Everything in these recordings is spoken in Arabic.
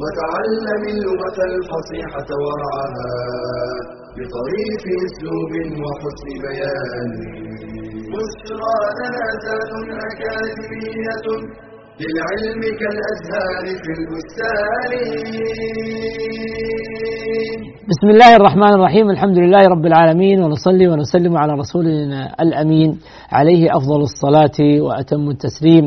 وتعلم اللغة الفصيحة ورعاها بطريف أسلوب وحسن بيان. بشرى لنا زاد أكاديمية للعلم كالأزهار في البستان. بسم الله الرحمن الرحيم. الحمد لله رب العالمين ونصلي ونسلم على رسولنا الأمين. عليه أفضل الصلاة وأتم التسليم.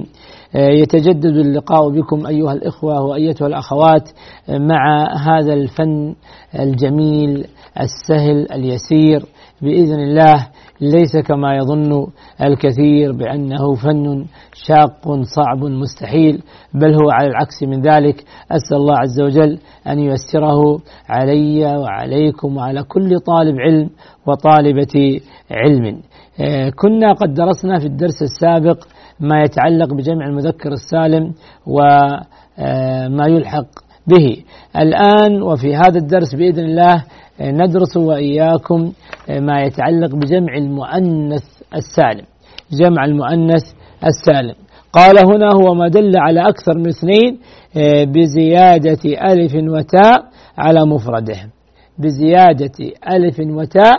يتجدد اللقاء بكم أيها الإخوة وأيتها الأخوات مع هذا الفن الجميل السهل اليسير بإذن الله. ليس كما يظن الكثير بأنه فن شاق صعب مستحيل بل هو على العكس من ذلك. أسأل الله عز وجل أن ييسره علي وعليكم وعلى كل طالب علم وطالبة علم. كنا قد درسنا في الدرس السابق ما يتعلق بجمع المذكر السالم وما يلحق به. الآن وفي هذا الدرس بإذن الله ندرس وإياكم ما يتعلق بجمع المؤنث السالم. جمع المؤنث السالم. قال هنا هو ما دل على أكثر من اثنين بزيادة ألف وتاء على مفرده. بزيادة ألف وتاء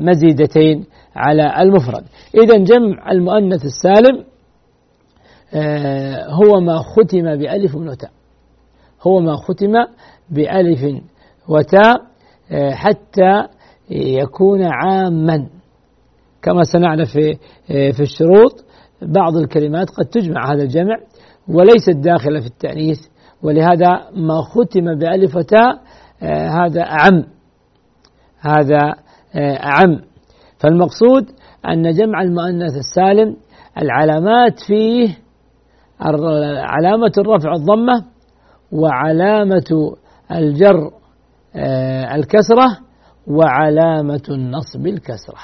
مزيدتين. على المفرد. إذا جمع المؤنث السالم هو ما ختم بألف وتاء. هو ما ختم بألف وتاء حتى يكون عاما. كما سنعرف في في الشروط بعض الكلمات قد تجمع هذا الجمع وليست داخلة في التأنيث ولهذا ما ختم بألف وتاء هذا أعم. هذا أعم. فالمقصود أن جمع المؤنث السالم العلامات فيه علامة الرفع الضمة وعلامة الجر الكسرة وعلامة النصب الكسرة.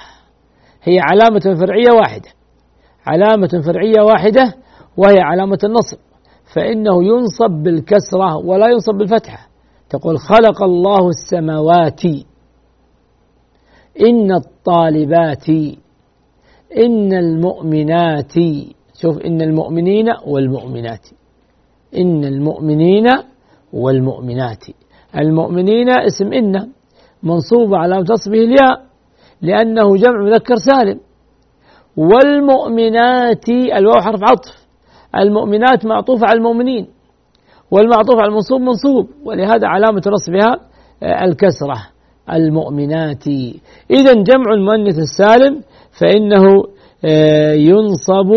هي علامة فرعية واحدة. علامة فرعية واحدة وهي علامة النصب. فإنه ينصب بالكسرة ولا ينصب بالفتحة. تقول خلق الله السماوات إن الطالبات إن المؤمنات شوف إن المؤمنين والمؤمنات إن المؤمنين والمؤمنات. المؤمنين اسم إن منصوب على تصبه الياء لأنه جمع مذكر سالم. والمؤمنات الواو حرف عطف. المؤمنات معطوفة على المؤمنين والمعطوف على المنصوب منصوب ولهذا علامة نصبها الكسرة. المؤمنات. إذا جمع المؤنث السالم فإنه ينصب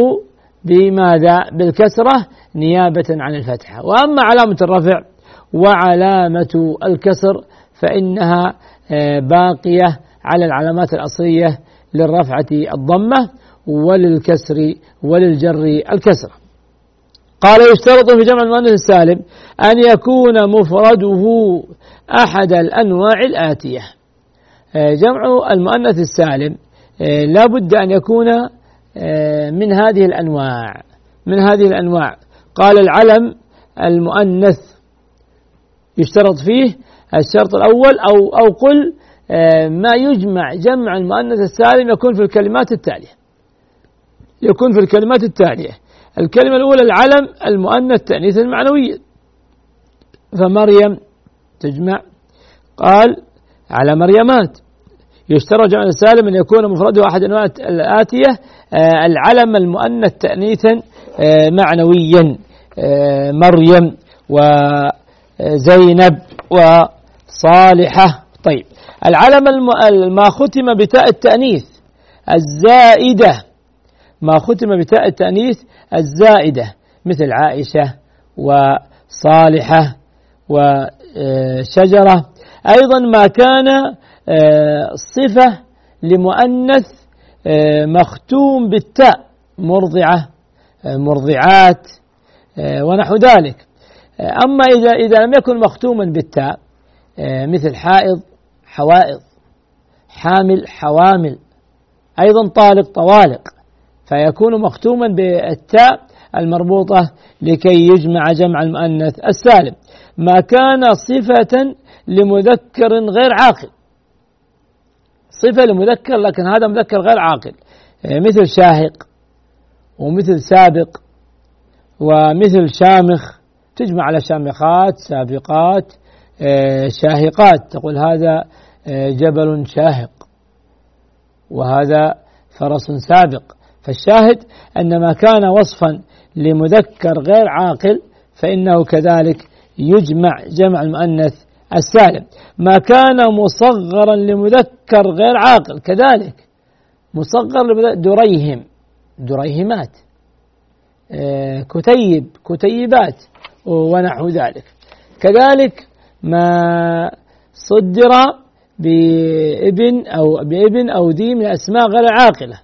بماذا؟ بالكسرة نيابة عن الفتحة وأما علامة الرفع وعلامة الكسر فإنها باقية على العلامات الأصلية للرفعة الضمة وللكسر وللجر الكسرة. قال يشترط في جمع المؤنث السالم أن يكون مفرده أحد الأنواع الآتية. جمع المؤنث السالم. لا بد أن يكون من هذه الأنواع. من هذه الأنواع. قال العلم المؤنث يشترط فيه الشرط الأول أو أو قل ما يجمع جمع المؤنث السالم يكون في الكلمات التالية. يكون في الكلمات التالية. الكلمة الأولى العلم المؤنث تأنيث المعنوية فمريم تجمع. قال على مريمات. يشترط جمع السالم أن يكون مفرده أحد أنواع الآتية العلم المؤنث تأنيثا معنويا مريم وزينب وصالحة طيب. العلم ما ختم بتاء التأنيث الزائدة. ما ختم بتاء التأنيث الزائدة. مثل عائشة وصالحة وشجرة أيضا ما كان صفة لمؤنث مختوم بالتاء مرضعة مرضعات ونحو ذلك. أما إذا إذا لم يكن مختوما بالتاء مثل حائض حوائض حامل حوامل أيضا طالق طوالق فيكون مختوما بالتاء المربوطة لكي يجمع جمع المؤنث السالم. ما كان صفة لمذكر غير عاقل. صفة لمذكر لكن هذا مذكر غير عاقل. مثل شاهق ومثل سابق ومثل شامخ. تجمع على شامخات سابقات شاهقات. تقول هذا جبل شاهق وهذا فرس سابق. فالشاهد أن ما كان وصفا لمذكر غير عاقل فإنه كذلك يجمع جمع المؤنث السالم. ما كان مصغرا لمذكر غير عاقل كذلك مصغر دريهم دريهمات آه، كتيب كتيبات ونحو ذلك. كذلك ما صدر بابن أو بابن أو ذي من الأسماء غير عاقلة.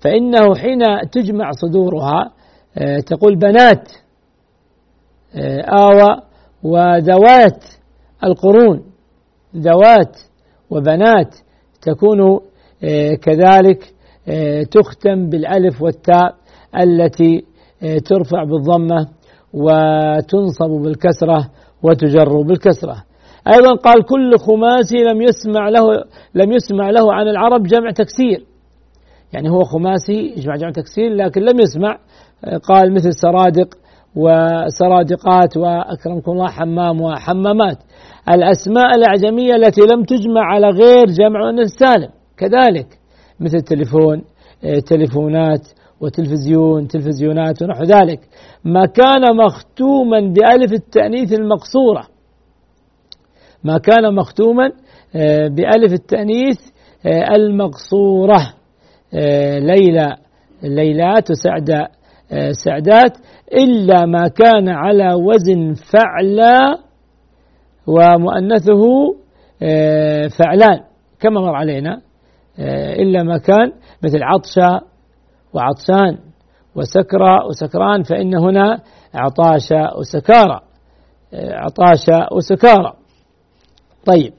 فإنه حين تجمع صدورها آه، تقول بنات آه، آوى وذوات القرون ذوات وبنات تكون آه، كذلك تختم بالألف والتاء التي ترفع بالضمة وتنصب بالكسرة وتجر بالكسرة. أيضا قال كل خماسي لم يسمع له لم يسمع له عن العرب جمع تكسير. يعني هو خماسي يجمع جمع تكسير لكن لم يسمع قال مثل سرادق وسرادقات وأكرمكم الله حمام وحمامات. الأسماء الأعجمية التي لم تجمع على غير جمع السالم كذلك مثل تليفون تليفونات وتلفزيون تلفزيونات ونحو ذلك. ما كان مختوما بألف التأنيث المقصورة. ما كان مختوما آه، بألف التأنيث آه، المقصورة. آه، ليلى ليلات وسعداء سعدات إلا ما كان على وزن فعلا ومؤنثه فعلان كما مر علينا إلا ما كان مثل عطشة وعطشان وسكرى وسكران فإن هنا عطاش وسكارى عطاش وسكارى. طيب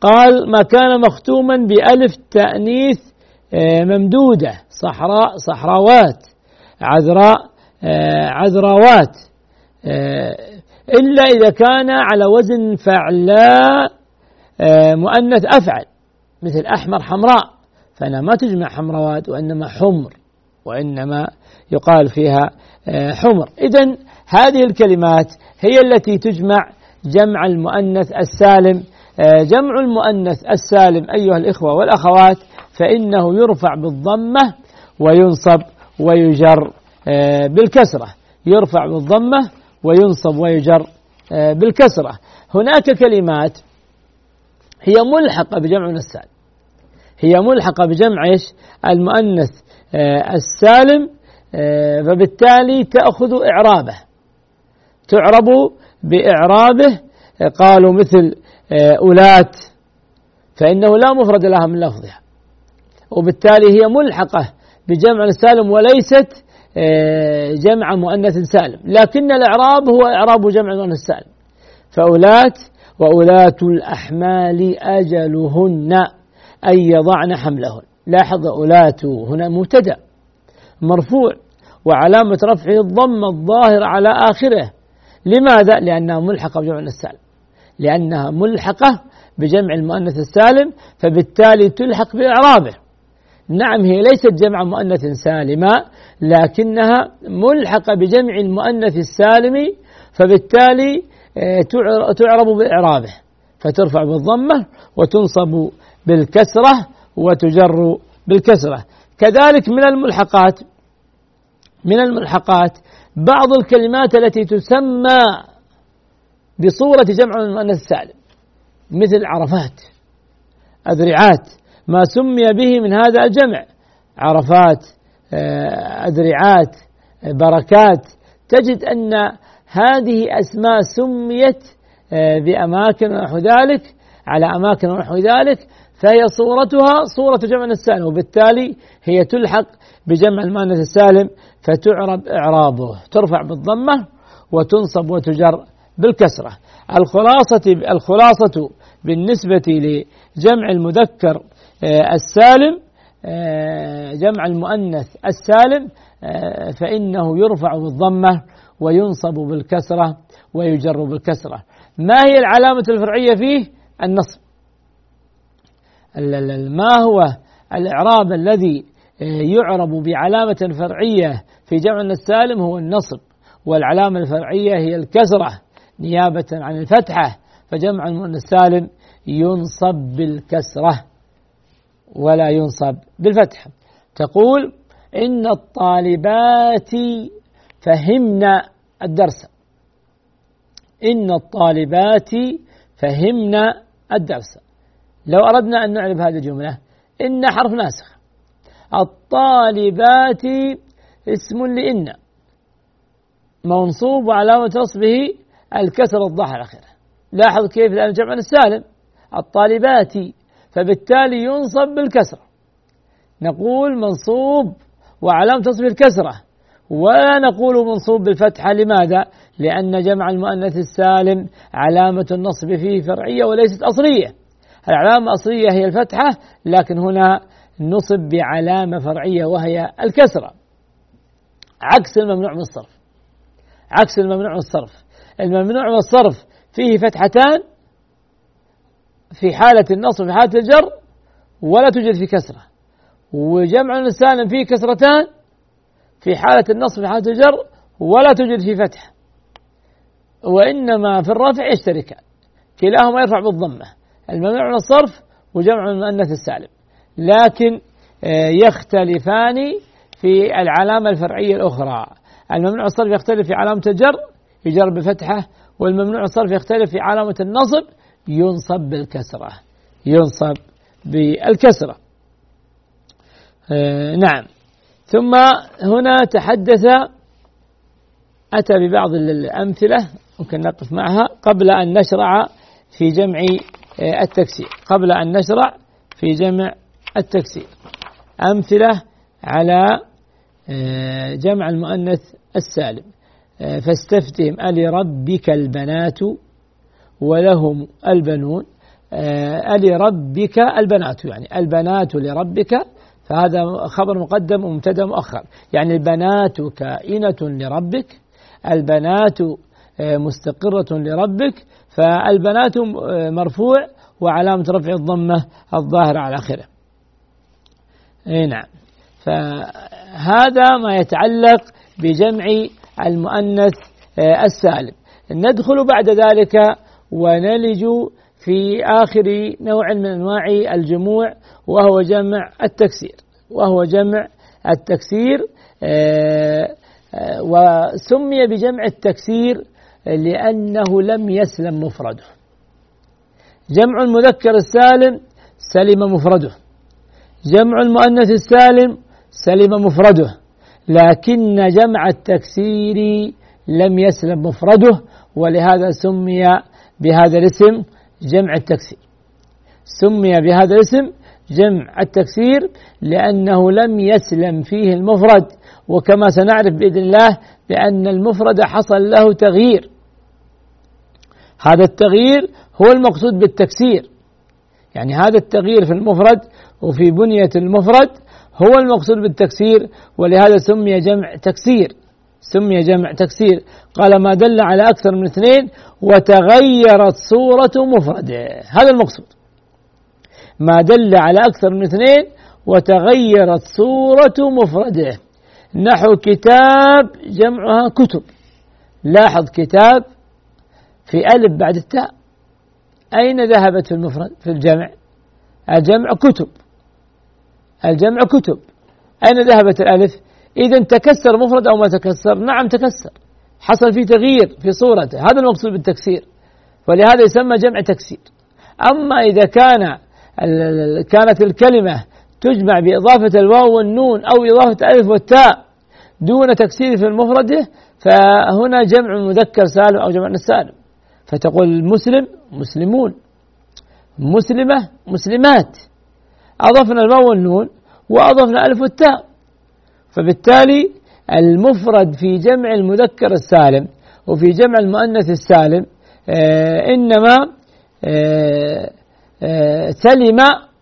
قال ما كان مختوما بألف تأنيث آه، ممدودة صحراء صحراوات. عذراء آه، عذراوات آه، إلا إذا كان على وزن فعلاء مؤنث أفعل مثل أحمر حمراء فأنا ما تجمع حمروات وإنما حمر وإنما يقال فيها حمر. إذا هذه الكلمات هي التي تجمع جمع المؤنث السالم آه، جمع المؤنث السالم أيها الإخوة والأخوات فإنه يرفع بالضمة وينصب ويجر آه، بالكسرة. يرفع بالضمة وينصب ويجر آه، بالكسرة. هناك كلمات هي ملحقة بجمع السالم. هي ملحقة بجمع إيش؟ المؤنث السالم فبالتالي تأخذ إعرابه. تعرب بإعرابه قالوا مثل أولات فإنه لا مفرد لها من لفظها. وبالتالي هي ملحقة بجمع السالم وليست آه، جمع مؤنث سالم. لكن الإعراب هو إعراب جمع مؤنث سالم. فأولات وأولات الأحمال أجلهن أن يضعن حملهن. لاحظ أولات هنا مبتدأ. مرفوع. وعلامة رفعه الضم الظاهر على آخره. لماذا؟ لأنها ملحقة بجمع السالم لأنها ملحقة بجمع المؤنث السالم فبالتالي تلحق بإعرابه. نعم هي ليست جمع مؤنث سالمة لكنها ملحقة بجمع المؤنث السالم فبالتالي آه، تعرب بإعرابه فترفع بالضمة وتنصب بالكسرة وتجر بالكسرة. كذلك من الملحقات من الملحقات بعض الكلمات التي تسمى بصورة جمع المؤنث السالم مثل عرفات أذرعات ما سمي به من هذا الجمع. عرفات آه، أذرعات بركات. تجد أن هذه أسماء سميت آه، بأماكن ونحو ذلك على أماكن ونحو ذلك فهي صورتها صورة جمع السالم وبالتالي هي تلحق بجمع المؤنث السالم فتعرب إعرابه. ترفع بالضمة وتنصب وتجر بالكسرة. الخلاصة الخلاصة بالنسبة لجمع المذكر آه، السالم آه، جمع المؤنث السالم آه، فإنه يرفع بالضمة وينصب بالكسرة ويجر بالكسرة. ما هي العلامة الفرعية فيه؟ النصب. ما هو الإعراب الذي يعرب بعلامة فرعية في جمع السالم هو النصب والعلامة الفرعية هي الكسرة نيابة عن الفتحة فجمع المؤنث السالم ينصب بالكسرة. ولا ينصب. بالفتحة تقول إن الطالبات فهمنا الدرس. إن الطالبات فهمنا الدرس. لو أردنا أن نعرف هذه الجملة إن حرف ناسخ. الطالبات اسم لإن. منصوب وعلامة نصبه الكسر الظاهر الأخيرة لاحظ كيف لأن جمع السالم. الطالبات فبالتالي ينصب بالكسرة. نقول منصوب وعلامة نصبه الكسرة. ولا نقول منصوب بالفتحة لماذا؟ لأن جمع المؤنث السالم علامة النصب فيه فرعية وليست أصلية. العلامة الأصلية هي الفتحة لكن هنا نصب بعلامة فرعية وهي الكسرة. عكس الممنوع من الصرف. عكس الممنوع من الصرف. الممنوع من الصرف فيه فتحتان في حالة النصب في حالة الجر ولا توجد في كسرة. وجمع السالم فيه كسرتان في حالة النصب في حالة الجر ولا توجد في فتح. وإنما في الرفع يشتركان. كلاهما يرفع بالضمة. الممنوع من الصرف وجمع المؤنث السالم. لكن آه، يختلفان في العلامة الفرعية الأخرى. الممنوع الصرف يختلف في علامة الجر يجر بفتحة والممنوع الصرف يختلف في علامة النصب ينصب بالكسرة ينصب بالكسرة. آه نعم. ثم هنا تحدث أتى ببعض الأمثلة ممكن نقف معها قبل أن نشرع في جمع آه، التكسير. قبل أن نشرع في جمع التكسير. أمثلة على آه، جمع المؤنث السالم. فاستفتهم ألربك البنات ولهم البنون آه، ألربك البنات يعني البنات لربك فهذا خبر مقدم ومبتدأ مؤخر يعني البنات كائنة لربك البنات مستقرة لربك فالبنات مرفوع وعلامة رفع الضمة الظاهرة على آخره. نعم. فهذا ما يتعلق بجمع المؤنث آه، السالم. ندخل بعد ذلك ونلج في آخر نوع من أنواع الجموع وهو جمع التكسير. وهو جمع التكسير آه، آه، وسمي بجمع التكسير لأنه لم يسلم مفرده. جمع المذكر السالم سلم مفرده. جمع المؤنث السالم سلم مفرده. لكن جمع التكسير لم يسلم مفرده ولهذا سمي بهذا الاسم جمع التكسير. سمي بهذا الاسم جمع التكسير لأنه لم يسلم فيه المفرد وكما سنعرف بإذن الله بأن المفرد حصل له تغيير. هذا التغيير هو المقصود بالتكسير. يعني هذا التغيير في المفرد وفي بنية المفرد هو المقصود بالتكسير ولهذا سمي جمع تكسير. سمي جمع تكسير. قال ما دل على أكثر من اثنين وتغيرت صورة مفرده. هذا المقصود. ما دل على أكثر من اثنين وتغيرت صورة مفرده. نحو كتاب جمعها كتب. لاحظ كتاب في ألف بعد التاء. أين ذهبت في المفرد في الجمع؟ الجمع كتب. الجمع كتب. أين ذهبت الألف؟ إذا تكسر مفرد أو ما تكسر. نعم تكسر. حصل فيه تغيير في صورته. هذا المقصود بالتكسير. ولهذا يسمى جمع تكسير. أما إذا كان كانت الكلمة تجمع بإضافة الواو والنون أو إضافة الألف والتاء دون تكسير في المفرد فهنا جمع مذكر سالم أو جمع سالم. فتقول مسلم مسلمون. مسلمة مسلمات. أضفنا الواو والنون وأضفنا ألف والتاء. فبالتالي المفرد في جمع المذكر السالم وفي جمع المؤنث السالم إنما سلم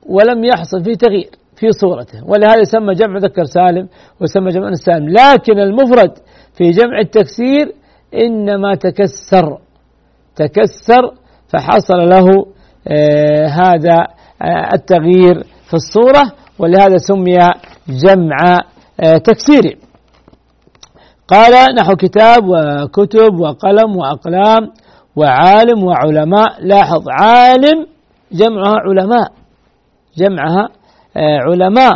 ولم يحصل فيه تغيير في صورته ولهذا يسمى جمع مذكر سالم ويسمى جمع سالم. لكن المفرد في جمع التكسير إنما تكسر تكسر فحصل له آه هذا آه التغيير في الصورة ولهذا سمي جمع آه تكسير قال نحو كتاب وكتب وقلم وأقلام وعالم وعلماء. لاحظ عالم جمعها علماء. جمعها آه، علماء.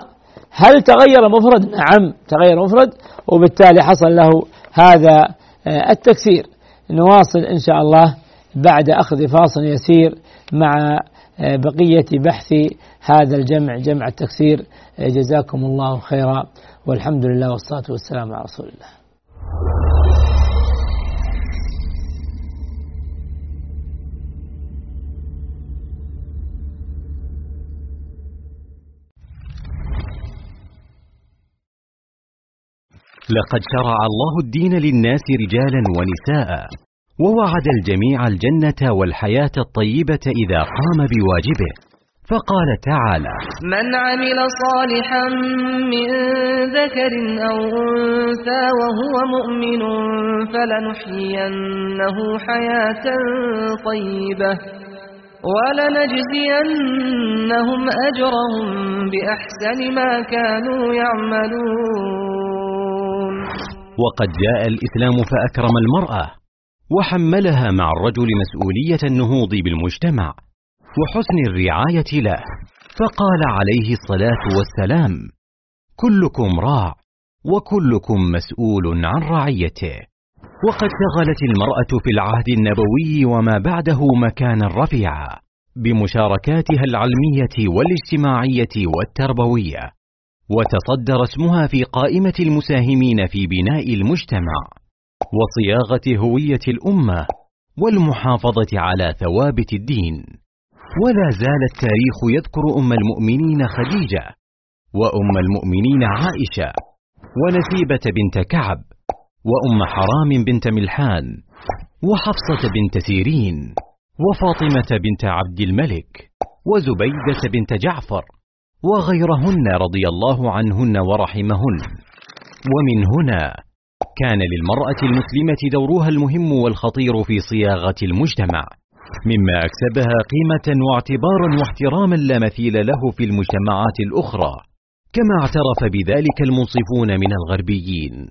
هل تغير مفرد؟ نعم تغير مفرد وبالتالي حصل له هذا آه، التكسير. نواصل إن شاء الله بعد أخذ فاصل يسير مع بقية بحث هذا الجمع جمع التكسير. جزاكم الله خيرا. والحمد لله والصلاة والسلام على رسول الله. لقد شرع الله الدين للناس رجالا ونساء ووعد الجميع الجنة والحياة الطيبة إذا قام بواجبه. فقال تعالى من عمل صالحا من ذكر أو أنثى وهو مؤمن فلنحيينه حياة طيبة ولنجزينهم أجرهم بأحسن ما كانوا يعملون. وقد جاء الإسلام فأكرم المرأة وحملها مع الرجل مسؤولية النهوض بالمجتمع. وحسن الرعاية له. فقال عليه الصلاة والسلام كلكم راع وكلكم مسؤول عن رعيته. وقد شغلت المرأة في العهد النبوي وما بعده مكانا رفيعا بمشاركاتها العلمية والاجتماعية والتربوية وتصدر اسمها في قائمة المساهمين في بناء المجتمع وصياغة هوية الأمة والمحافظة على ثوابت الدين. ولا زال التاريخ يذكر أم المؤمنين خديجة وأم المؤمنين عائشة ونسيبة بنت كعب وأم حرام بنت ملحان وحفصة بنت سيرين وفاطمة بنت عبد الملك وزبيدة بنت جعفر وغيرهن رضي الله عنهن ورحمهن. ومن هنا كان للمرأة المسلمة دورها المهم والخطير في صياغة المجتمع. مما أكسبها قيمة واعتبارا واحتراما لا مثيل له في المجتمعات الأخرى كما اعترف بذلك المنصفون من الغربيين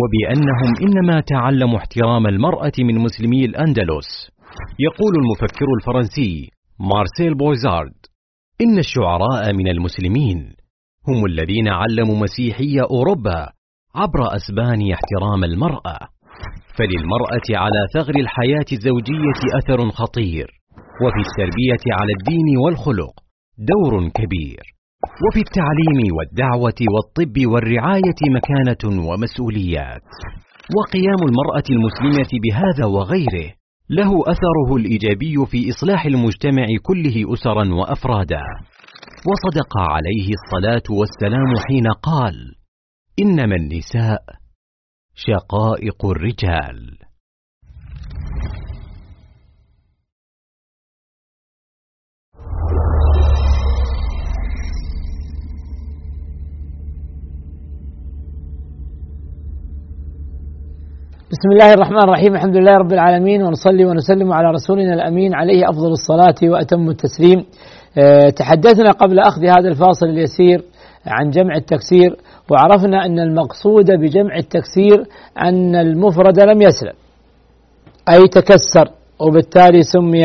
وبأنهم إنما تعلموا احترام المرأة من مسلمي الأندلس. يقول المفكر الفرنسي مارسيل بويزارد إن الشعراء من المسلمين هم الذين علموا مسيحي أوروبا عبر أسبانيا احترام المرأة. فللمرأة على ثغر الحياة الزوجية أثر خطير. وفي التربية على الدين والخلق دور كبير. وفي التعليم والدعوة والطب والرعاية مكانة ومسؤوليات. وقيام المرأة المسلمة بهذا وغيره له أثره الإيجابي في إصلاح المجتمع كله أسرا وأفرادا. وصدق عليه الصلاة والسلام حين قال إنما النساء شقائق الرجال. بسم الله الرحمن الرحيم. الحمد لله رب العالمين ونصلي ونسلم على رسولنا الأمين عليه أفضل الصلاة وأتم التسليم. أه تحدثنا قبل أخذ هذا الفاصل اليسير عن جمع التكسير. وعرفنا أن المقصود بجمع التكسير أن المفرد لم يسلم أي تكسر وبالتالي سمي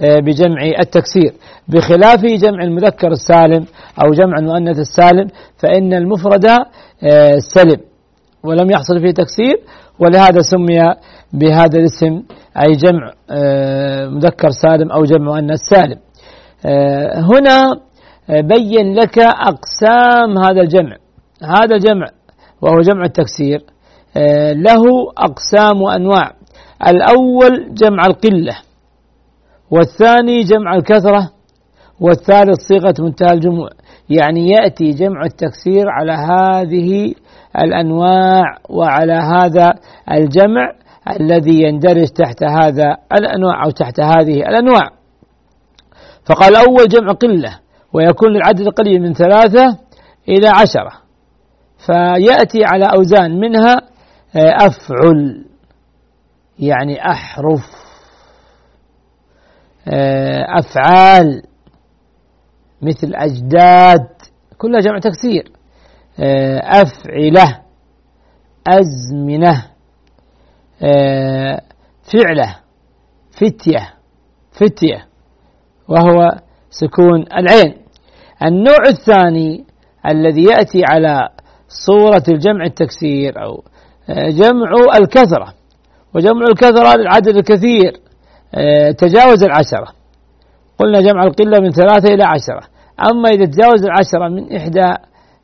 بجمع التكسير. بخلاف جمع المذكر السالم أو جمع المؤنث السالم فإن المفرد سلم ولم يحصل فيه تكسير ولهذا سمي بهذا الاسم أي جمع مذكر سالم أو جمع مؤنث سالم. هنا بين لك أقسام هذا الجمع. هذا الجمع وهو جمع التكسير. له أقسام وأنواع. الأول جمع القلة والثاني جمع الكثرة والثالث صيغة منتهى الجموع. يعني يأتي جمع التكسير على هذه الأنواع وعلى هذا الجمع الذي يندرج تحت هذا الأنواع أو تحت هذه الأنواع. فقال أول جمع قلة ويكون العدد قليل من ثلاثة إلى عشرة. فيأتي على أوزان منها آه، أفعل يعني أحرف آه، أفعال مثل أجداد كلها جمع تكسير آه، أفعلة أزمنة فعلة فتية فتية وهو سكون العين. النوع الثاني الذي يأتي على صورة الجمع التكسير أو آه، جمع الكثرة. وجمع الكثرة للعدد الكثير آه، تجاوز العشرة. قلنا جمع القلة من ثلاثة إلى عشرة. أما إذا تجاوز العشرة من إحدى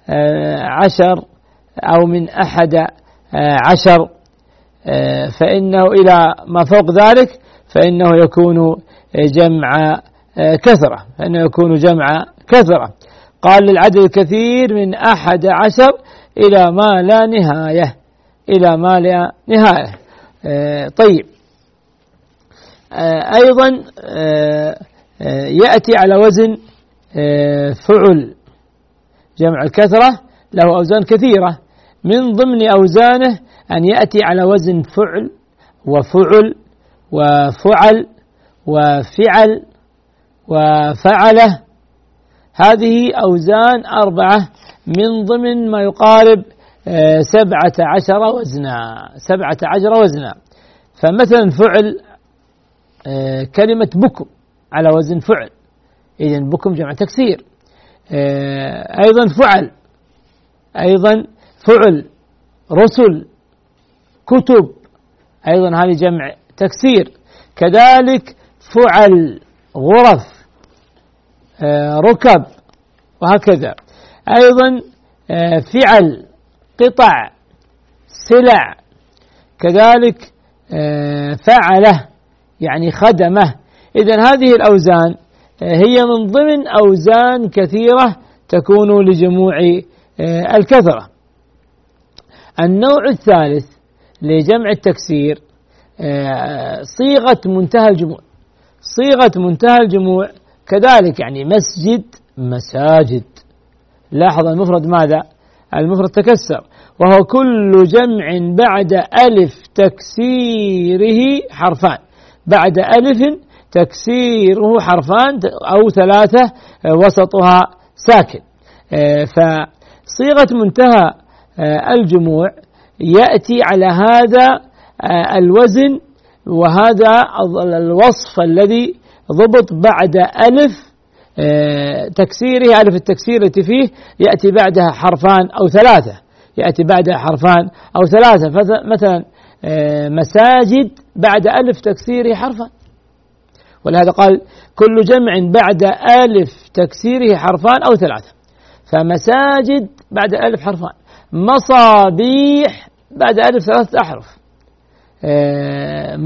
آه، عشر أو من أحد عشر فإنه إلى ما فوق ذلك فإنه يكون جمع كثرة. فإنه يكون جمع كثرة. قال للعدد الكثير من أحد عشر إلى ما لا نهاية إلى ما لا نهاية. آه، طيب. آه، أيضا آه، يأتي على وزن فعل جمع الكثرة له أوزان كثيرة. من ضمن أوزانه أن يأتي على وزن فعل وفعل وفعل وفعل وفعله. هذه أوزان أربعة. من ضمن ما يقارب آه، سبعة عشر وزنا سبعة عشر وزنا. فمثلا فعل آه، كلمة بكم على وزن فعل. إذا بكم جمع تكسير. آه، أيضا فعل أيضا فعل رسل كتب أيضا هذه جمع تكسير. كذلك فعل غرف ركب وهكذا. أيضا آه، فعل قطع سلع كذلك آه، فعله يعني خدمه. إذا هذه الأوزان هي من ضمن أوزان كثيرة تكون لجموع الكثرة. النوع الثالث لجمع التكسير صيغة منتهى الجموع. صيغة منتهى الجموع كذلك يعني مسجد مساجد. لاحظ المفرد ماذا؟ المفرد تكسر. وهو كل جمع بعد ألف تكسيره حرفان. بعد ألف تكسيره حرفان أو ثلاثة وسطها ساكن. فصيغة منتهى الجموع يأتي على هذا الوزن وهذا الوصف الذي ضبط بعد ألف آه، تكسيره ألف التكسير التي فيه يأتي بعدها حرفان أو ثلاثة. يأتي بعدها حرفان أو ثلاثة. مثلا آه، مساجد بعد ألف تكسيره حرفان. ولهذا قال كل جمع بعد ألف تكسيره حرفان أو ثلاثة. فمساجد بعد ألف حرفان. مصابيح بعد ألف ثلاثة أحرف. آه،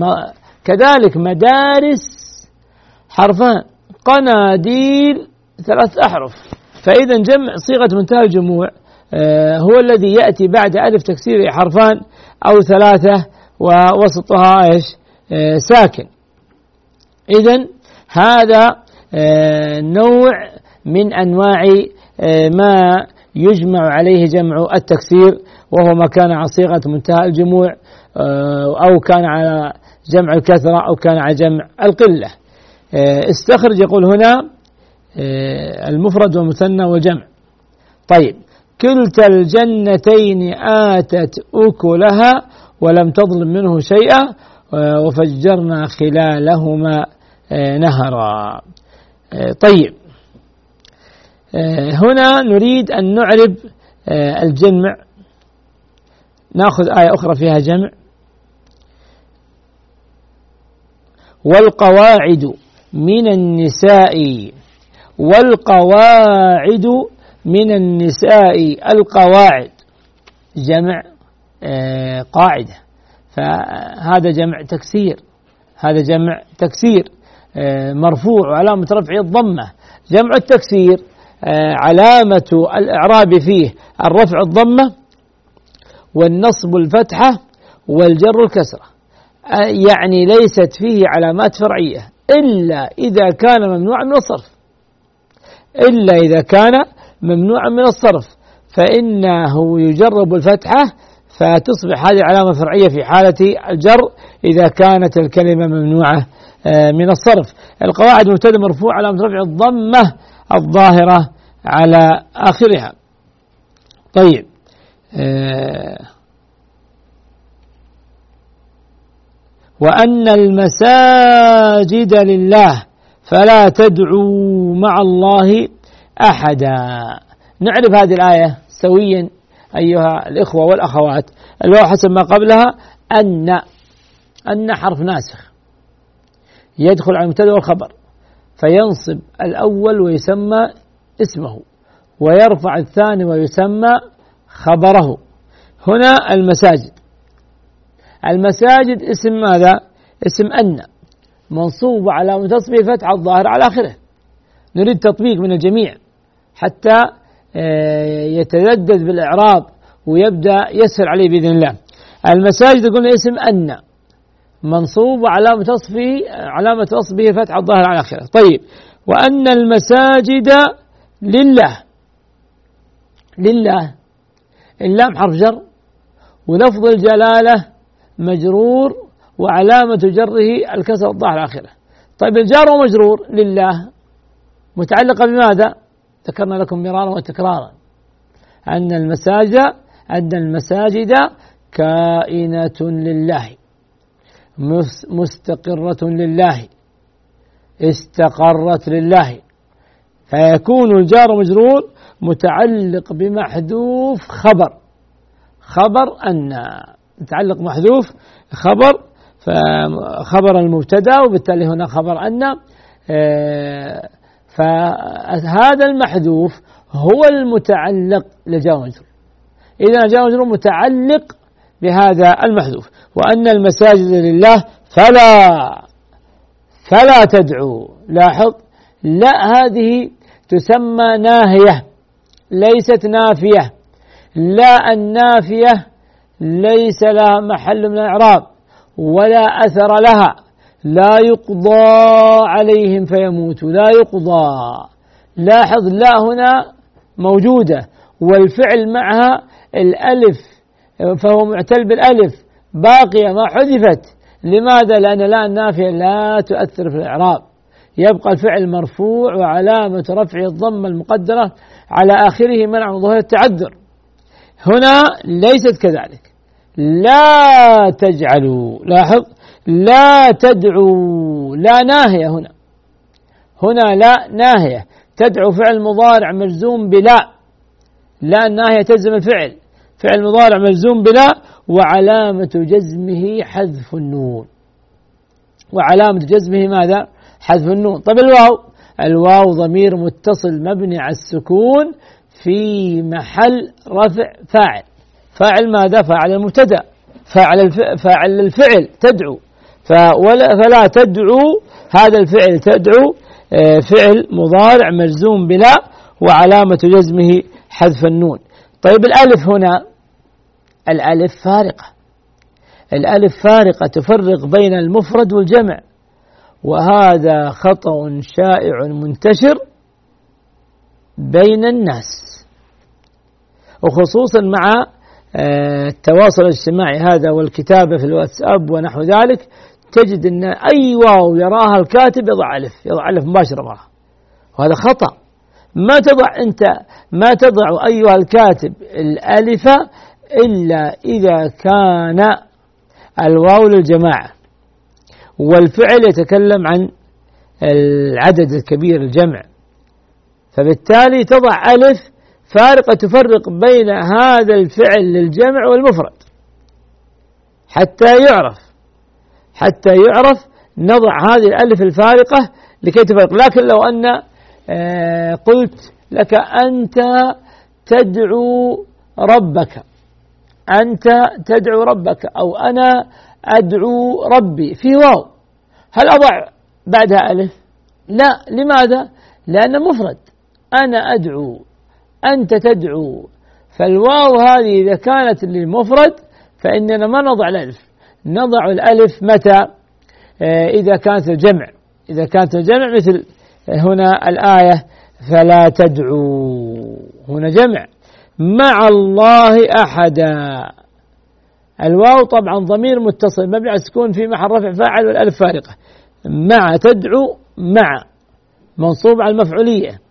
كذلك مدارس حرفان. قناديل ثلاث أحرف. فإذا جمع صيغة منتهى الجموع آه، هو الذي يأتي بعد ألف تكسير حرفان أو ثلاثة ووسطها إيش؟ آه، ساكن. إذا هذا آه، نوع من أنواع ما يجمع عليه جمع التكسير وهو ما كان على صيغة منتهى الجموع أو كان على جمع الكثرة أو كان على جمع القلة. استخرج يقول هنا آه، المفرد والمثنى والجمع. طيب كلتا الجنتين آتت أكلها ولم تظلم منه شيئا آه، وفجرنا خلالهما نهرا. طيب. هنا نريد أن نعرب الجمع. ناخذ آية أخرى فيها جمع. والقواعد. من النساء والقواعد من النساء القواعد. جمع آه، قاعدة. فهذا جمع تكسير. هذا جمع تكسير آه، مرفوع وعلامة رفعه الضمة. جمع التكسير آه، علامة الإعراب فيه الرفع الضمة والنصب الفتحة والجر الكسرة. يعني ليست فيه علامات فرعية. إلا إذا كان ممنوعا من الصرف. إلا إذا كان ممنوعا من الصرف. فإنه يجرب الفتحة فتصبح هذه علامة فرعية في حالة الجر إذا كانت الكلمة ممنوعة آه، من الصرف. القواعد مبتدا مرفوع علامة رفع الضمة الظاهرة على آخرها. طيب وأن المساجد لله فلا تدعوا مع الله أحدا. نعرف هذه الآية سويا أيها الإخوة والأخوات. الواو حسب ما قبلها أن أن حرف ناسخ يدخل على المبتدأ والخبر فينصب الأول ويسمى اسمه ويرفع الثاني ويسمى خبره. هنا المساجد. المساجد اسم ماذا؟ اسم أن. منصوب على منتصبه فتح الظاهر على آخره. نريد تطبيق من الجميع. حتى آه، يتلذذ بالإعراب ويبدأ يسهل عليه بإذن الله. المساجد قلنا اسم أن. منصوب وعلامة وصفه علامة وصفه فتح الظاهر على آخره. طيب. وأن المساجد لله. لله. اللام حرف جر. ولفظ الجلالة مجرور وعلامة جره الكسر الظاهر على آخره طيب الجار ومجرور لله متعلقة بماذا؟ ذكرنا لكم مرارا وتكرارا. أن المساجد أن المساجد كائنة لله مستقرة لله استقرت لله. فيكون الجار مجرور متعلق بمحذوف خبر. خبر أن متعلق محذوف خبر فخبر المبتدأ وبالتالي هنا خبر أن آه، فهذا المحذوف هو المتعلق لجار مجرور إذا جار مجرور متعلق بهذا المحذوف وأن المساجد لله فلا فلا تدعو. لاحظ؟ لا هذه تسمى ناهية ليست نافية. لا النافية ليس لها محل من الإعراب ولا أثر لها. لا يقضى عليهم فيموتوا. لا يقضى. لاحظ لا هنا موجودة والفعل معها الألف فهو معتل بالألف. باقية ما حذفت. لماذا؟ لأن لا النافية لا تؤثر في الإعراب. يبقى الفعل مرفوع وعلامة رفعه الضمة المقدرة على آخره منع من ظهور التعذر. هنا ليست كذلك. لا تجعلوا لاحظ لا تدعوا لا ناهية هنا. هنا لا ناهية. تدعو فعل مضارع مجزوم بلا. لا الناهية تلزم الفعل. فعل مضارع مجزوم بلا. وعلامة جزمه حذف النون. وعلامة جزمه ماذا؟ حذف النون. طيب الواو. الواو ضمير متصل مبني على السكون في محل رفع فاعل. فاعل ماذا؟ فاعل المبتدأ. فاعل. فاعل الفعل تدعو. فولا فلا تدعو. هذا الفعل تدعو آه، فعل مضارع مجزوم بلا وعلامة جزمه حذف النون. طيب الألف هنا؟ الألف فارقة. الألف فارقة تفرق بين المفرد والجمع. وهذا خطأ شائع منتشر بين الناس. وخصوصا مع التواصل الاجتماعي هذا والكتابة في الواتساب ونحو ذلك تجد أن أي واو يراها الكاتب يضع ألف يضع ألف مباشرة معها وهذا خطأ. ما تضع أنت ما تضع أيها الكاتب الألف إلا إذا كان الواو للجماعة. والفعل يتكلم عن العدد الكبير الجمع. فبالتالي تضع ألف فارقة تفرق بين هذا الفعل للجمع والمفرد. حتى يعرف حتى يعرف نضع هذه الألف الفارقة لكي تفرق. لكن لو أن آه، قلت لك أنت تدعو ربك أنت تدعو ربك أو أنا أدعو ربي في واو هل أضع بعدها ألف؟ لا. لماذا؟ لأن مفرد. أنا أدعو أنت تدعو. فالواو هذه إذا كانت للمفرد فإننا ما نضع الألف. نضع الألف متى؟ آه، إذا كانت الجمع. إذا كانت الجمع مثل هنا الآية فلا تدعوا هنا جمع. مع الله أحدا. الواو طبعا ضمير متصل مبني على السكون في محل رفع فاعل والألف فارقة. مع تدعو مع. منصوب على المفعولية.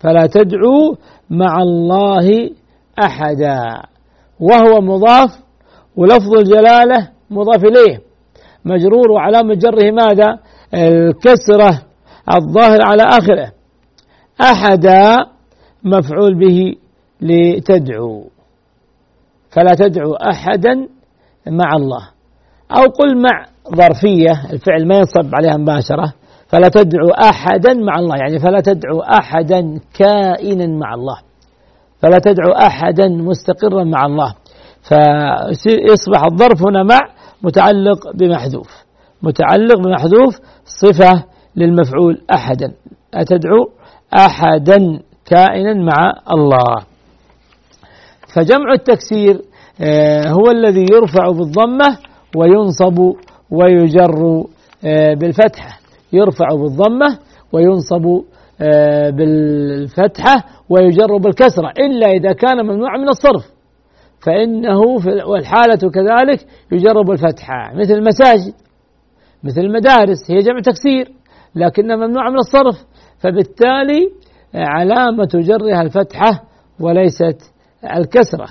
فلا تدعوا مع الله أحدا. وهو مضاف ولفظ الجلالة مضاف إليه. مجرور وعلامة جره ماذا؟ الكسرة الظاهر على آخره. أحدا مفعول به لتدعو. فلا تدعو أحدا مع الله. أو قل مع ظرفية الفعل ما ينصب عليها مباشرة. فلا تدعو أحدا مع الله. يعني فلا تدعو أحدا كائنا مع الله. فلا تدعو أحدا مستقرا مع الله. فيصبح الظرف هنا مع متعلق بمحذوف. متعلق بمحذوف صفة للمفعول أحدا. أتدعو أحدا كائنا مع الله. فجمع التكسير آه، هو الذي يرفع بالضمة وينصب ويجر آه، بالفتحة. يرفع بالضمة وينصب آه، بالفتحة ويجر بالكسرة إلا إذا كان ممنوعا من الصرف. فإنه والحالة كذلك يجر بالفتحة مثل المساجد مثل المدارس هي جمع تكسير لكنها ممنوعة من الصرف. فبالتالي علامة جرها الفتحة وليست الكسرة.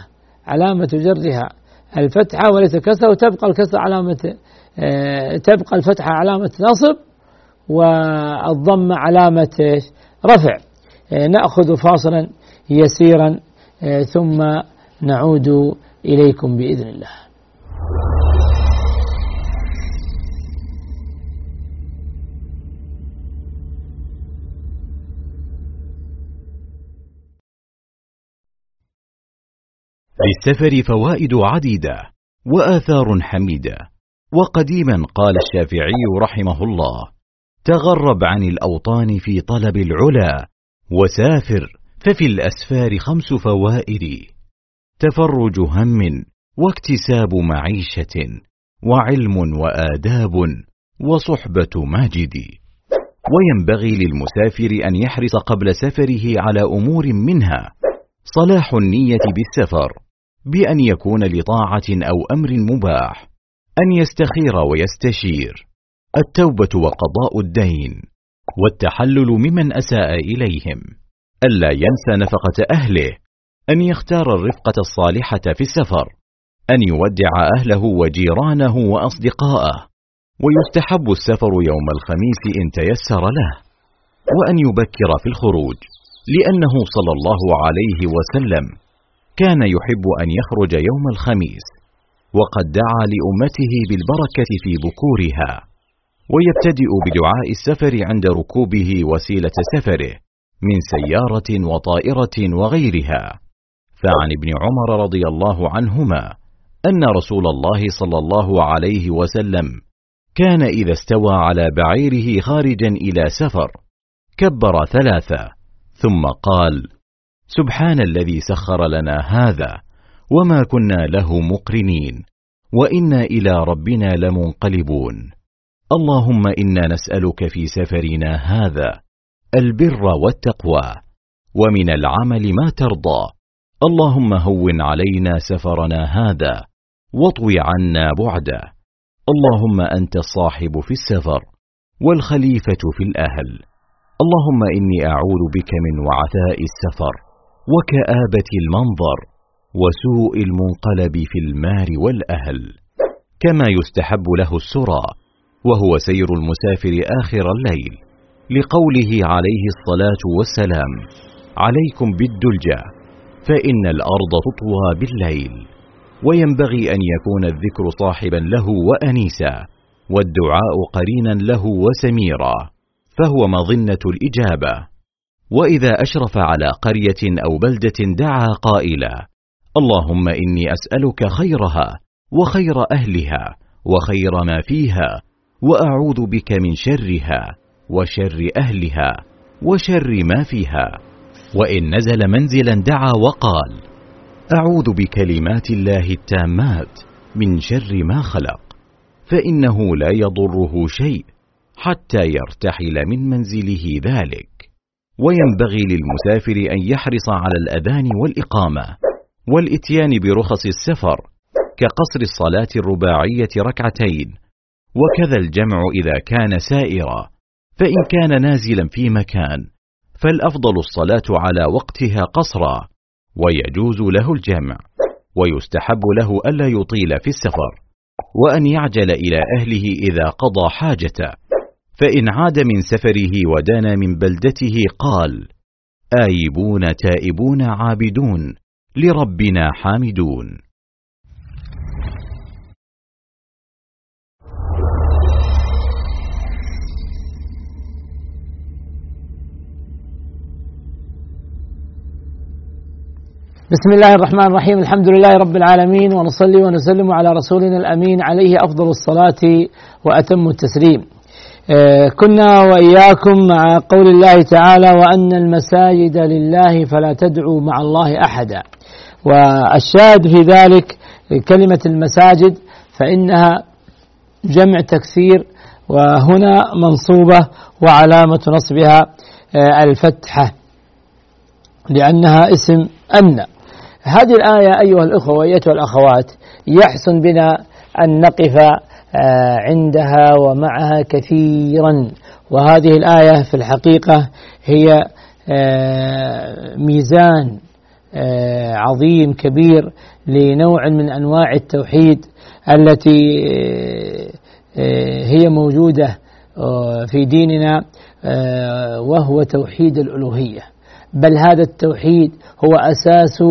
علامة جرها الفتحة وليس الكسرة وتبقى الكسرة علامة آه، تبقى الفتحة علامة نصب. والضمة علامة رفع. آه، نأخذ فاصلا يسيرا آه، ثم نعود إليكم بإذن الله. للسفر فوائد عديدة وآثار حميدة. وقديما قال الشافعي رحمه الله تغرب عن الأوطان في طلب العلا وسافر ففي الأسفار خمس فوائد. تفرج هم واكتساب معيشة وعلم وآداب وصحبة ماجد. وينبغي للمسافر أن يحرص قبل سفره على أمور منها. صلاح النية بالسفر بأن يكون لطاعة أو أمر مباح أن يستخير ويستشير. التوبة وقضاء الدين والتحلل ممن أساء إليهم. ألا ينسى نفقة أهله أن يختار الرفقة الصالحة في السفر أن يودع أهله وجيرانه وأصدقاءه ويستحب السفر يوم الخميس إن تيسر له وأن يبكر في الخروج لأنه صلى الله عليه وسلم كان يحب أن يخرج يوم الخميس وقد دعا لأمته بالبركة في بكورها. ويبتدئ بدعاء السفر عند ركوبه وسيلة سفره من سيارة وطائرة وغيرها. فعن ابن عمر رضي الله عنهما أن رسول الله صلى الله عليه وسلم كان إذا استوى على بعيره خارجا إلى سفر كبر ثلاثة ثم قال سبحان الذي سخر لنا هذا وما كنا له مقرنين وإنا إلى ربنا لمنقلبون. اللهم إنا نسألك في سفرنا هذا البر والتقوى ومن العمل ما ترضى. اللهم هون علينا سفرنا هذا واطوي عنا بعده. اللهم أنت الصاحب في السفر والخليفة في الأهل. اللهم إني أعوذ بك من وعثاء السفر وكآبة المنظر وسوء المنقلب في المال والأهل. كما يستحب له السرى وهو سير المسافر آخر الليل لقوله عليه الصلاة والسلام عليكم بالدلجة فإن الأرض تطوى بالليل وينبغي أن يكون الذكر صاحبا له وانيسا والدعاء قرينا له وسميرا فهو مظنة الإجابة. وإذا أشرف على قرية أو بلدة دعا قائلا اللهم إني أسألك خيرها وخير أهلها وخير ما فيها وأعوذ بك من شرها وشر أهلها وشر ما فيها. وإن نزل منزلا دعا وقال أعوذ بكلمات الله التامات من شر ما خلق فإنه لا يضره شيء حتى يرتحل من منزله ذلك. وينبغي للمسافر أن يحرص على الأذان والإقامة والإتيان برخص السفر كقصر الصلاة الرباعية ركعتين وكذا الجمع إذا كان سائرا. فإن كان نازلا في مكان فالأفضل الصلاة على وقتها قصرا ويجوز له الجمع ويستحب له ألا يطيل في السفر وأن يعجل إلى أهله إذا قضى حاجته. فإن عاد من سفره ودنا من بلدته قال آيبون تائبون عابدون لربنا حامدون. بسم الله الرحمن الرحيم الحمد لله رب العالمين ونصلي ونسلم على رسولنا الأمين عليه أفضل الصلاة وأتم التسليم. آه، كنا وإياكم مع قول الله تعالى وأن المساجد لله فلا تدعوا مع الله أحدا. والشاهد في ذلك كلمة المساجد فإنها جمع تكسير وهنا منصوبة وعلامة نصبها آه، الفتحة لأنها اسم أن هذه الآية أيها الأخوة وأيتها الأخوات يحسن بنا أن نقف آه، عندها ومعها كثيرا. وهذه الآية في الحقيقة هي آه، ميزان آه، عظيم كبير لنوع من أنواع التوحيد التي هي موجودة في ديننا وهو توحيد الألوهية. بل هذا التوحيد هو أساس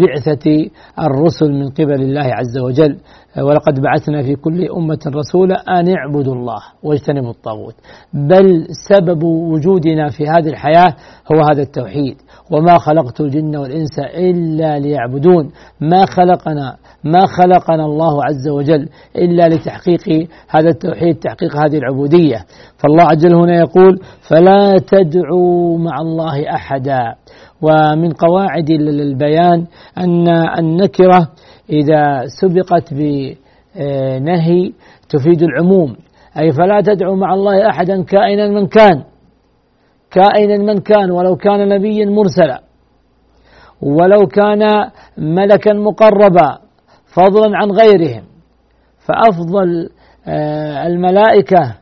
بعثة الرسل من قبل الله عز وجل. ولقد بعثنا في كل أمة رسولا أن اعبدوا الله واجتنبوا الطاغوت. بل سبب وجودنا في هذه الحياة هو هذا التوحيد. وما خلقت الجن والإنس إلا ليعبدون. ما خلقنا ما خلقنا الله عز وجل إلا لتحقيق هذا التوحيد تحقيق هذه العبودية. فالله عز وجل هنا يقول فلا تدعوا مع الله أحدا. ومن قواعد البيان أن النكرة إذا سبقت بنهي تفيد العموم. أي فلا تدعو مع الله أحدا كائنا من كان. كائنا من كان ولو كان نبيا مرسلا. ولو كان ملكا مقربا فضلا عن غيرهم. فأفضل آه، الملائكة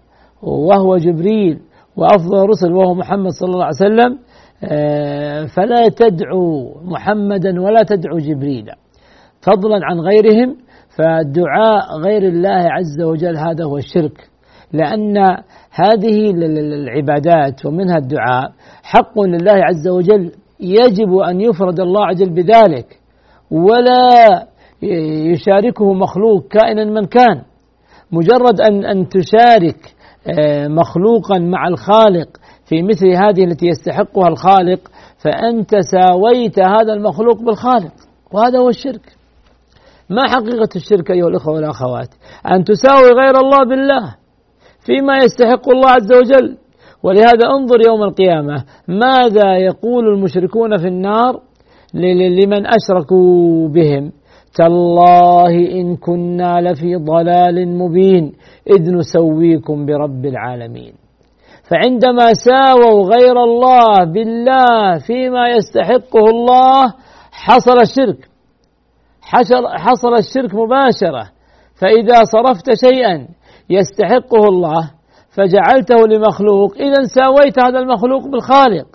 وهو جبريل وأفضل الرسل وهو محمد صلى الله عليه وسلم فلا تدعو محمدا ولا تدعو جبريل. فضلا عن غيرهم فدعاء غير الله عز وجل هذا هو الشرك. لأن هذه العبادات ومنها الدعاء حق لله عز وجل يجب أن يفرد الله عز وجل بذلك. ولا يشاركه مخلوق كائنا من كان. مجرد أن أن تشارك آه، مخلوقا مع الخالق في مثل هذه التي يستحقها الخالق فأنت ساويت هذا المخلوق بالخالق وهذا هو الشرك. ما حقيقة الشرك أيها الأخوة والأخوات؟ أن تساوي غير الله بالله فيما يستحق الله عز وجل. ولهذا انظر يوم القيامة ماذا يقول المشركون في النار لمن أشركوا بهم؟ تالله إن كنا لفي ضلال مبين إذ نسويكم برب العالمين. فعندما ساووا غير الله بالله فيما يستحقه الله حصل الشرك. حصل الشرك مباشرة. فإذا صرفت شيئا يستحقه الله فجعلته لمخلوق. إذا ساويت هذا المخلوق بالخالق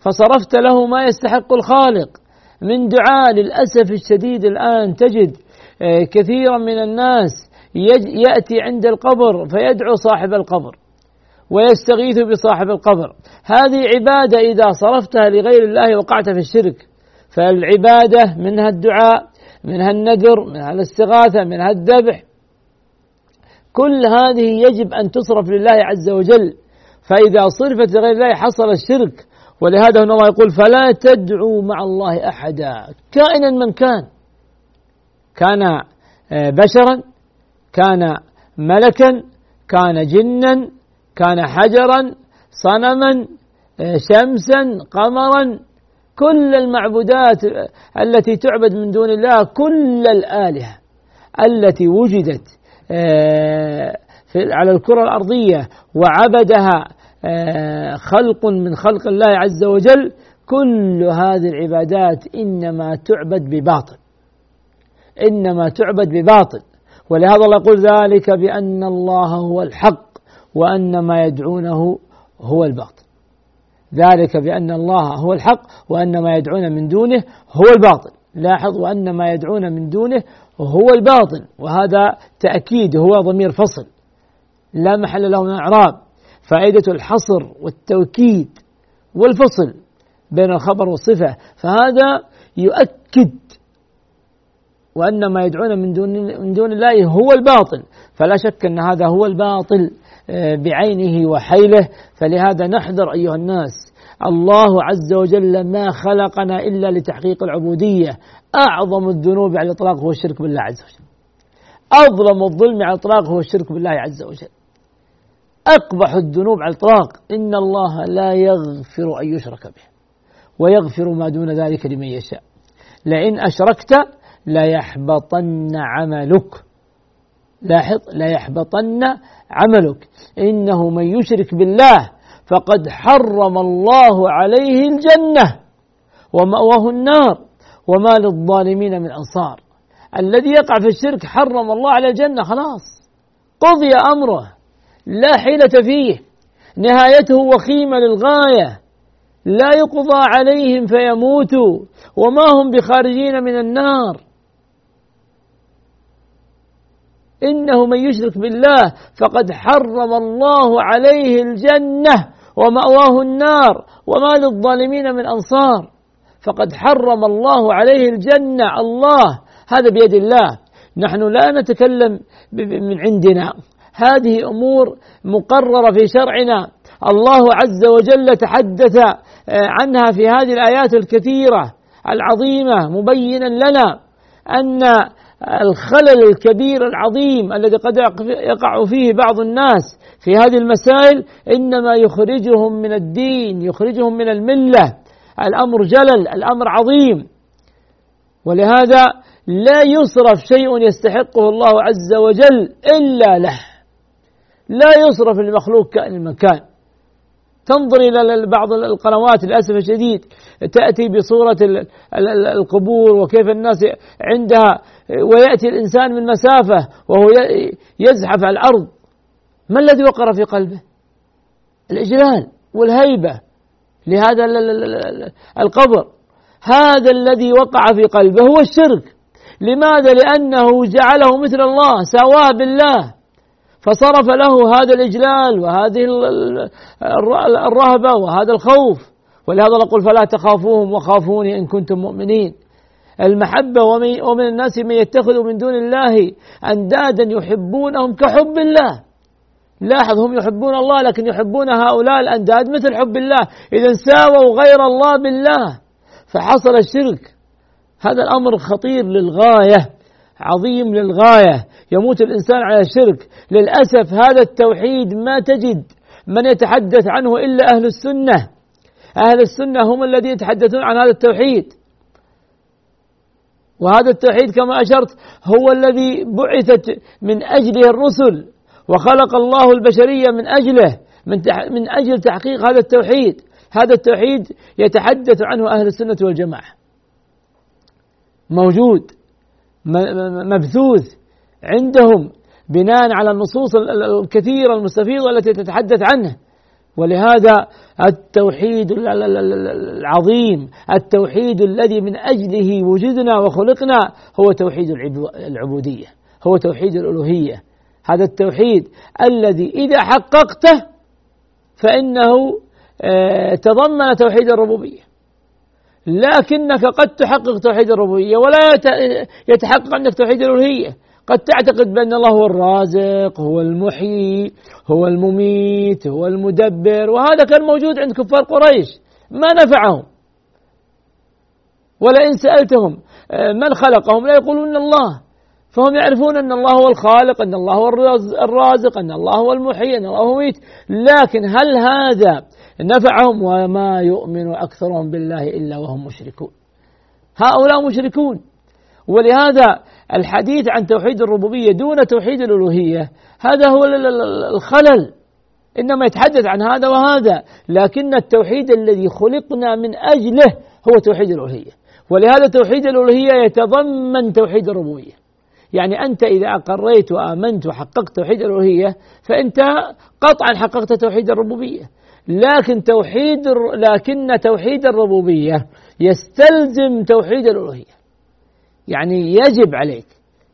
فصرفت له ما يستحق الخالق. من دعاء للأسف الشديد الآن تجد آه، كثيرا من الناس يأتي عند القبر فيدعو صاحب القبر. ويستغيث بصاحب القبر. هذه عبادة إذا صرفتها لغير الله وقعت في الشرك. فالعبادة منها الدعاء منها النذر منها الاستغاثة منها الذبح. كل هذه يجب أن تصرف لله عز وجل. فإذا صرفت لغير الله حصل الشرك. ولهذا هنا الله يقول فلا تدعوا مع الله أحدا. كائنا من كان. كان آه، بشرا كان ملكا كان جنا كان حجرا صنما آه، شمسا قمرا. كل المعبودات التي تعبد من دون الله كل الآلهة التي وجدت آه، على الكرة الأرضية وعبدها آه، خلق من خلق الله عز وجل كل هذه العبادات إنما تعبد بباطل. إنما تعبد بباطل. ولهذا الله يقول ذلك بأن الله هو الحق. وأن ما يدعونه هو الباطل. ذلك بأن الله هو الحق وأن ما يدعون من دونه هو الباطل. لاحظ وأن ما يدعون من دونه هو الباطل وهذا تأكيد هو ضمير فصل. لا محل له من الإعراب فائدة الحصر والتوكيد والفصل بين الخبر والصفة فهذا يؤكد وأن ما يدعون من دون من دون الله هو الباطل. فلا شك أن هذا هو الباطل. بعينه وحيله فلهذا نحذر أيها الناس. الله عز وجل ما خلقنا إلا لتحقيق العبودية. أعظم الذنوب على الإطلاق هو الشرك بالله عز وجل. أظلم الظلم على الإطلاق هو الشرك بالله عز وجل. أقبح الذنوب على الإطلاق. إن الله لا يغفر أن يشرك به ويغفر ما دون ذلك لمن يشاء. لئن أشركت ليحبطن عملك. لاحظ ليحبطن عملك. إنه من يشرك بالله فقد حرم الله عليه الجنة ومأواه النار وما للظالمين من أنصار. الذي يقع في الشرك حرم الله على الجنة خلاص. قضي أمره لا حيلة فيه. نهايته وخيمة للغاية. لا يقضى عليهم فيموتوا. وما هم بخارجين من النار. إنه من يشرك بالله فقد حرم الله عليه الجنة ومأواه النار وما للظالمين من أنصار. فقد حرم الله عليه الجنة. الله هذا بيد الله. نحن لا نتكلم من عندنا. هذه أمور مقررة في شرعنا. الله عز وجل تحدث آه، عنها في هذه الآيات الكثيرة العظيمة مبينا لنا أن الخلل الكبير العظيم الذي قد يقع فيه بعض الناس في هذه المسائل إنما يخرجهم من الدين يخرجهم من الملة. الأمر جلل الأمر عظيم. ولهذا لا يصرف شيء يستحقه الله عز وجل إلا له. لا يصرف المخلوق كائن المكان. تنظر إلى بعض القنوات للأسف الشديد تأتي بصورة القبور وكيف الناس عندها ويأتي الإنسان من مسافة وهو يزحف على الأرض. ما الذي وقر في قلبه؟ الإجلال والهيبة لهذا القبر. هذا الذي وقع في قلبه هو الشرك. لماذا؟ لأنه جعله مثل الله سواه بالله. فصرف له هذا الإجلال وهذه الرهبة وهذا الخوف. ولهذا نقول فلا تخافوهم وخافوني إن كنتم مؤمنين. المحبة ومن الناس من يتخذ من دون الله أندادا يحبونهم كحب الله. لاحظ هم يحبون الله لكن يحبون هؤلاء الأنداد مثل حب الله. إذا ساووا غير الله بالله فحصل الشرك. هذا الأمر خطير للغاية عظيم للغاية. يموت الإنسان على الشرك للأسف هذا التوحيد ما تجد من يتحدث عنه إلا أهل السنة. أهل السنة هم الذين يتحدثون عن هذا التوحيد. وهذا التوحيد كما أشرت هو الذي بعثت من أجله الرسل وخلق الله البشرية من أجله من, من أجل تحقيق هذا التوحيد. هذا التوحيد يتحدث عنه أهل السنة والجماعة. موجود مبثوث. عندهم بناء على النصوص الكثيرة المستفيضة التي تتحدث عنه ولهذا التوحيد العظيم التوحيد الذي من أجله وجدنا وخلقنا هو توحيد العبودية هو توحيد الألوهية. هذا التوحيد الذي إذا حققته فإنه آه، تضمن توحيد الربوبية. لكنك قد تحقق توحيد الربوبية ولا يتحقق عندك توحيد الألوهية. قد تعتقد بأن الله هو الرازق هو المحيي هو المميت هو المدبر وهذا كان موجود عند كفار قريش. ما نفعهم. ولئن سألتهم آه، من خلقهم لا يقولون الله. فهم يعرفون أن الله هو الخالق أن الله هو الرازق أن الله هو المحيي أن الله هو المميت. لكن هل هذا نفعهم؟ وما يؤمن أكثرهم بالله إلا وهم مشركون. هؤلاء مشركون. ولهذا الحديث عن توحيد الربوبية دون توحيد الألوهية. هذا هو الخلل. إنما يتحدث عن هذا وهذا. لكن التوحيد الذي خلقنا من أجله هو توحيد الألوهية. ولهذا توحيد الألوهية يتضمن توحيد الربوبية. يعني أنت إذا أقريت وآمنت وحققت توحيد الألوهية فأنت قطعا حققت توحيد الربوبية. لكن توحيد لكن توحيد الربوبية يستلزم توحيد الألوهية. يعني يجب عليك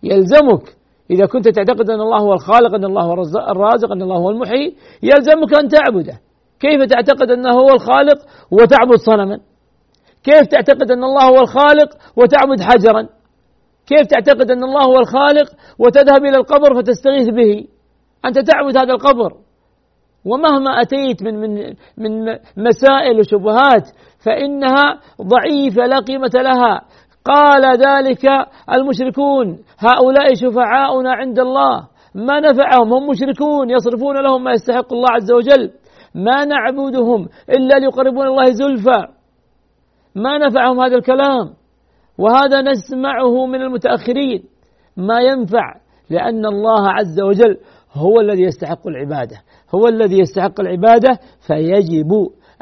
يلزمك. إذا كنت تعتقد أن الله هو الخالق أن الله هو الرازق أن الله هو المحيي يلزمك أن تعبده. كيف تعتقد أنه هو الخالق وتعبد صنما؟ كيف تعتقد أن الله هو الخالق وتعبد حجرا؟ كيف تعتقد أن الله هو الخالق وتذهب إلى القبر فتستغيث به؟ أنت تعبد هذا القبر. ومهما أتيت من من من مسائل وشبهات فإنها ضعيفة لا قيمة لها. قال ذلك المشركون. هؤلاء شفعاؤنا عند الله. ما نفعهم هم مشركون يصرفون لهم ما يستحق الله عز وجل. ما نعبدهم إلا ليقربون الله زلفى. ما نفعهم هذا الكلام. وهذا نسمعه من المتأخرين. ما ينفع لأن الله عز وجل هو الذي يستحق العبادة. هو الذي يستحق العبادة فيجب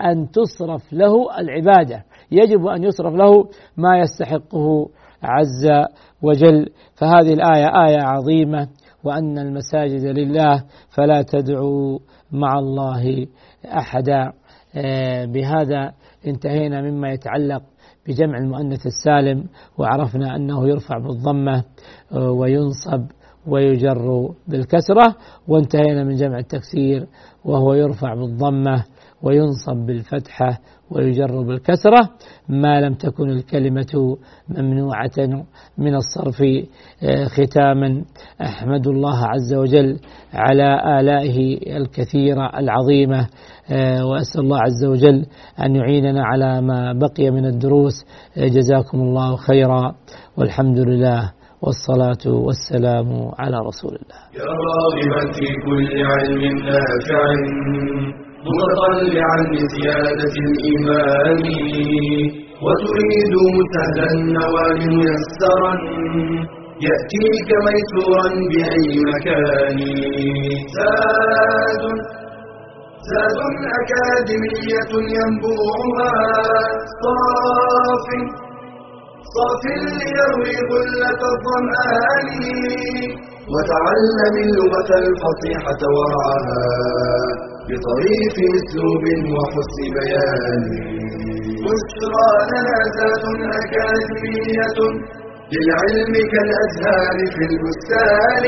أن تصرف له العبادة. يجب أن يصرف له ما يستحقه عز وجل. فهذه الآية آية عظيمة وأن المساجد لله فلا تدعوا مع الله أحدا. آه، بهذا انتهينا مما يتعلق بجمع المؤنث السالم وعرفنا أنه يرفع بالضمة آه، وينصب ويجر بالكسرة وانتهينا من جمع التكسير وهو يرفع بالضمة وينصب بالفتحة ويجر بالكسرة ما لم تكن الكلمة ممنوعة من الصرف آه، ختاما. أحمد الله عز وجل على آلائه الكثيرة العظيمة آه، وأسأل الله عز وجل أن يعيننا على ما بقي من الدروس. آه، جزاكم الله خيرا. والحمد لله والصلاة والسلام على رسول الله. يا راغبا في كل علم نافع. متطلعا لزيادة الإيمان وتريد سهلا النوال ميسرا يأتيك ميسورا بأي مكان. زاد زاد أكاديمية ينبوعها. صاف صاف ليروي غلة الظمآن وتعلم اللغة الفصيحة ورعاها بطريق أسلوب وحسن بيان. بشرى لنا ذات أكاديمية للعلم كالأزهار في البستان.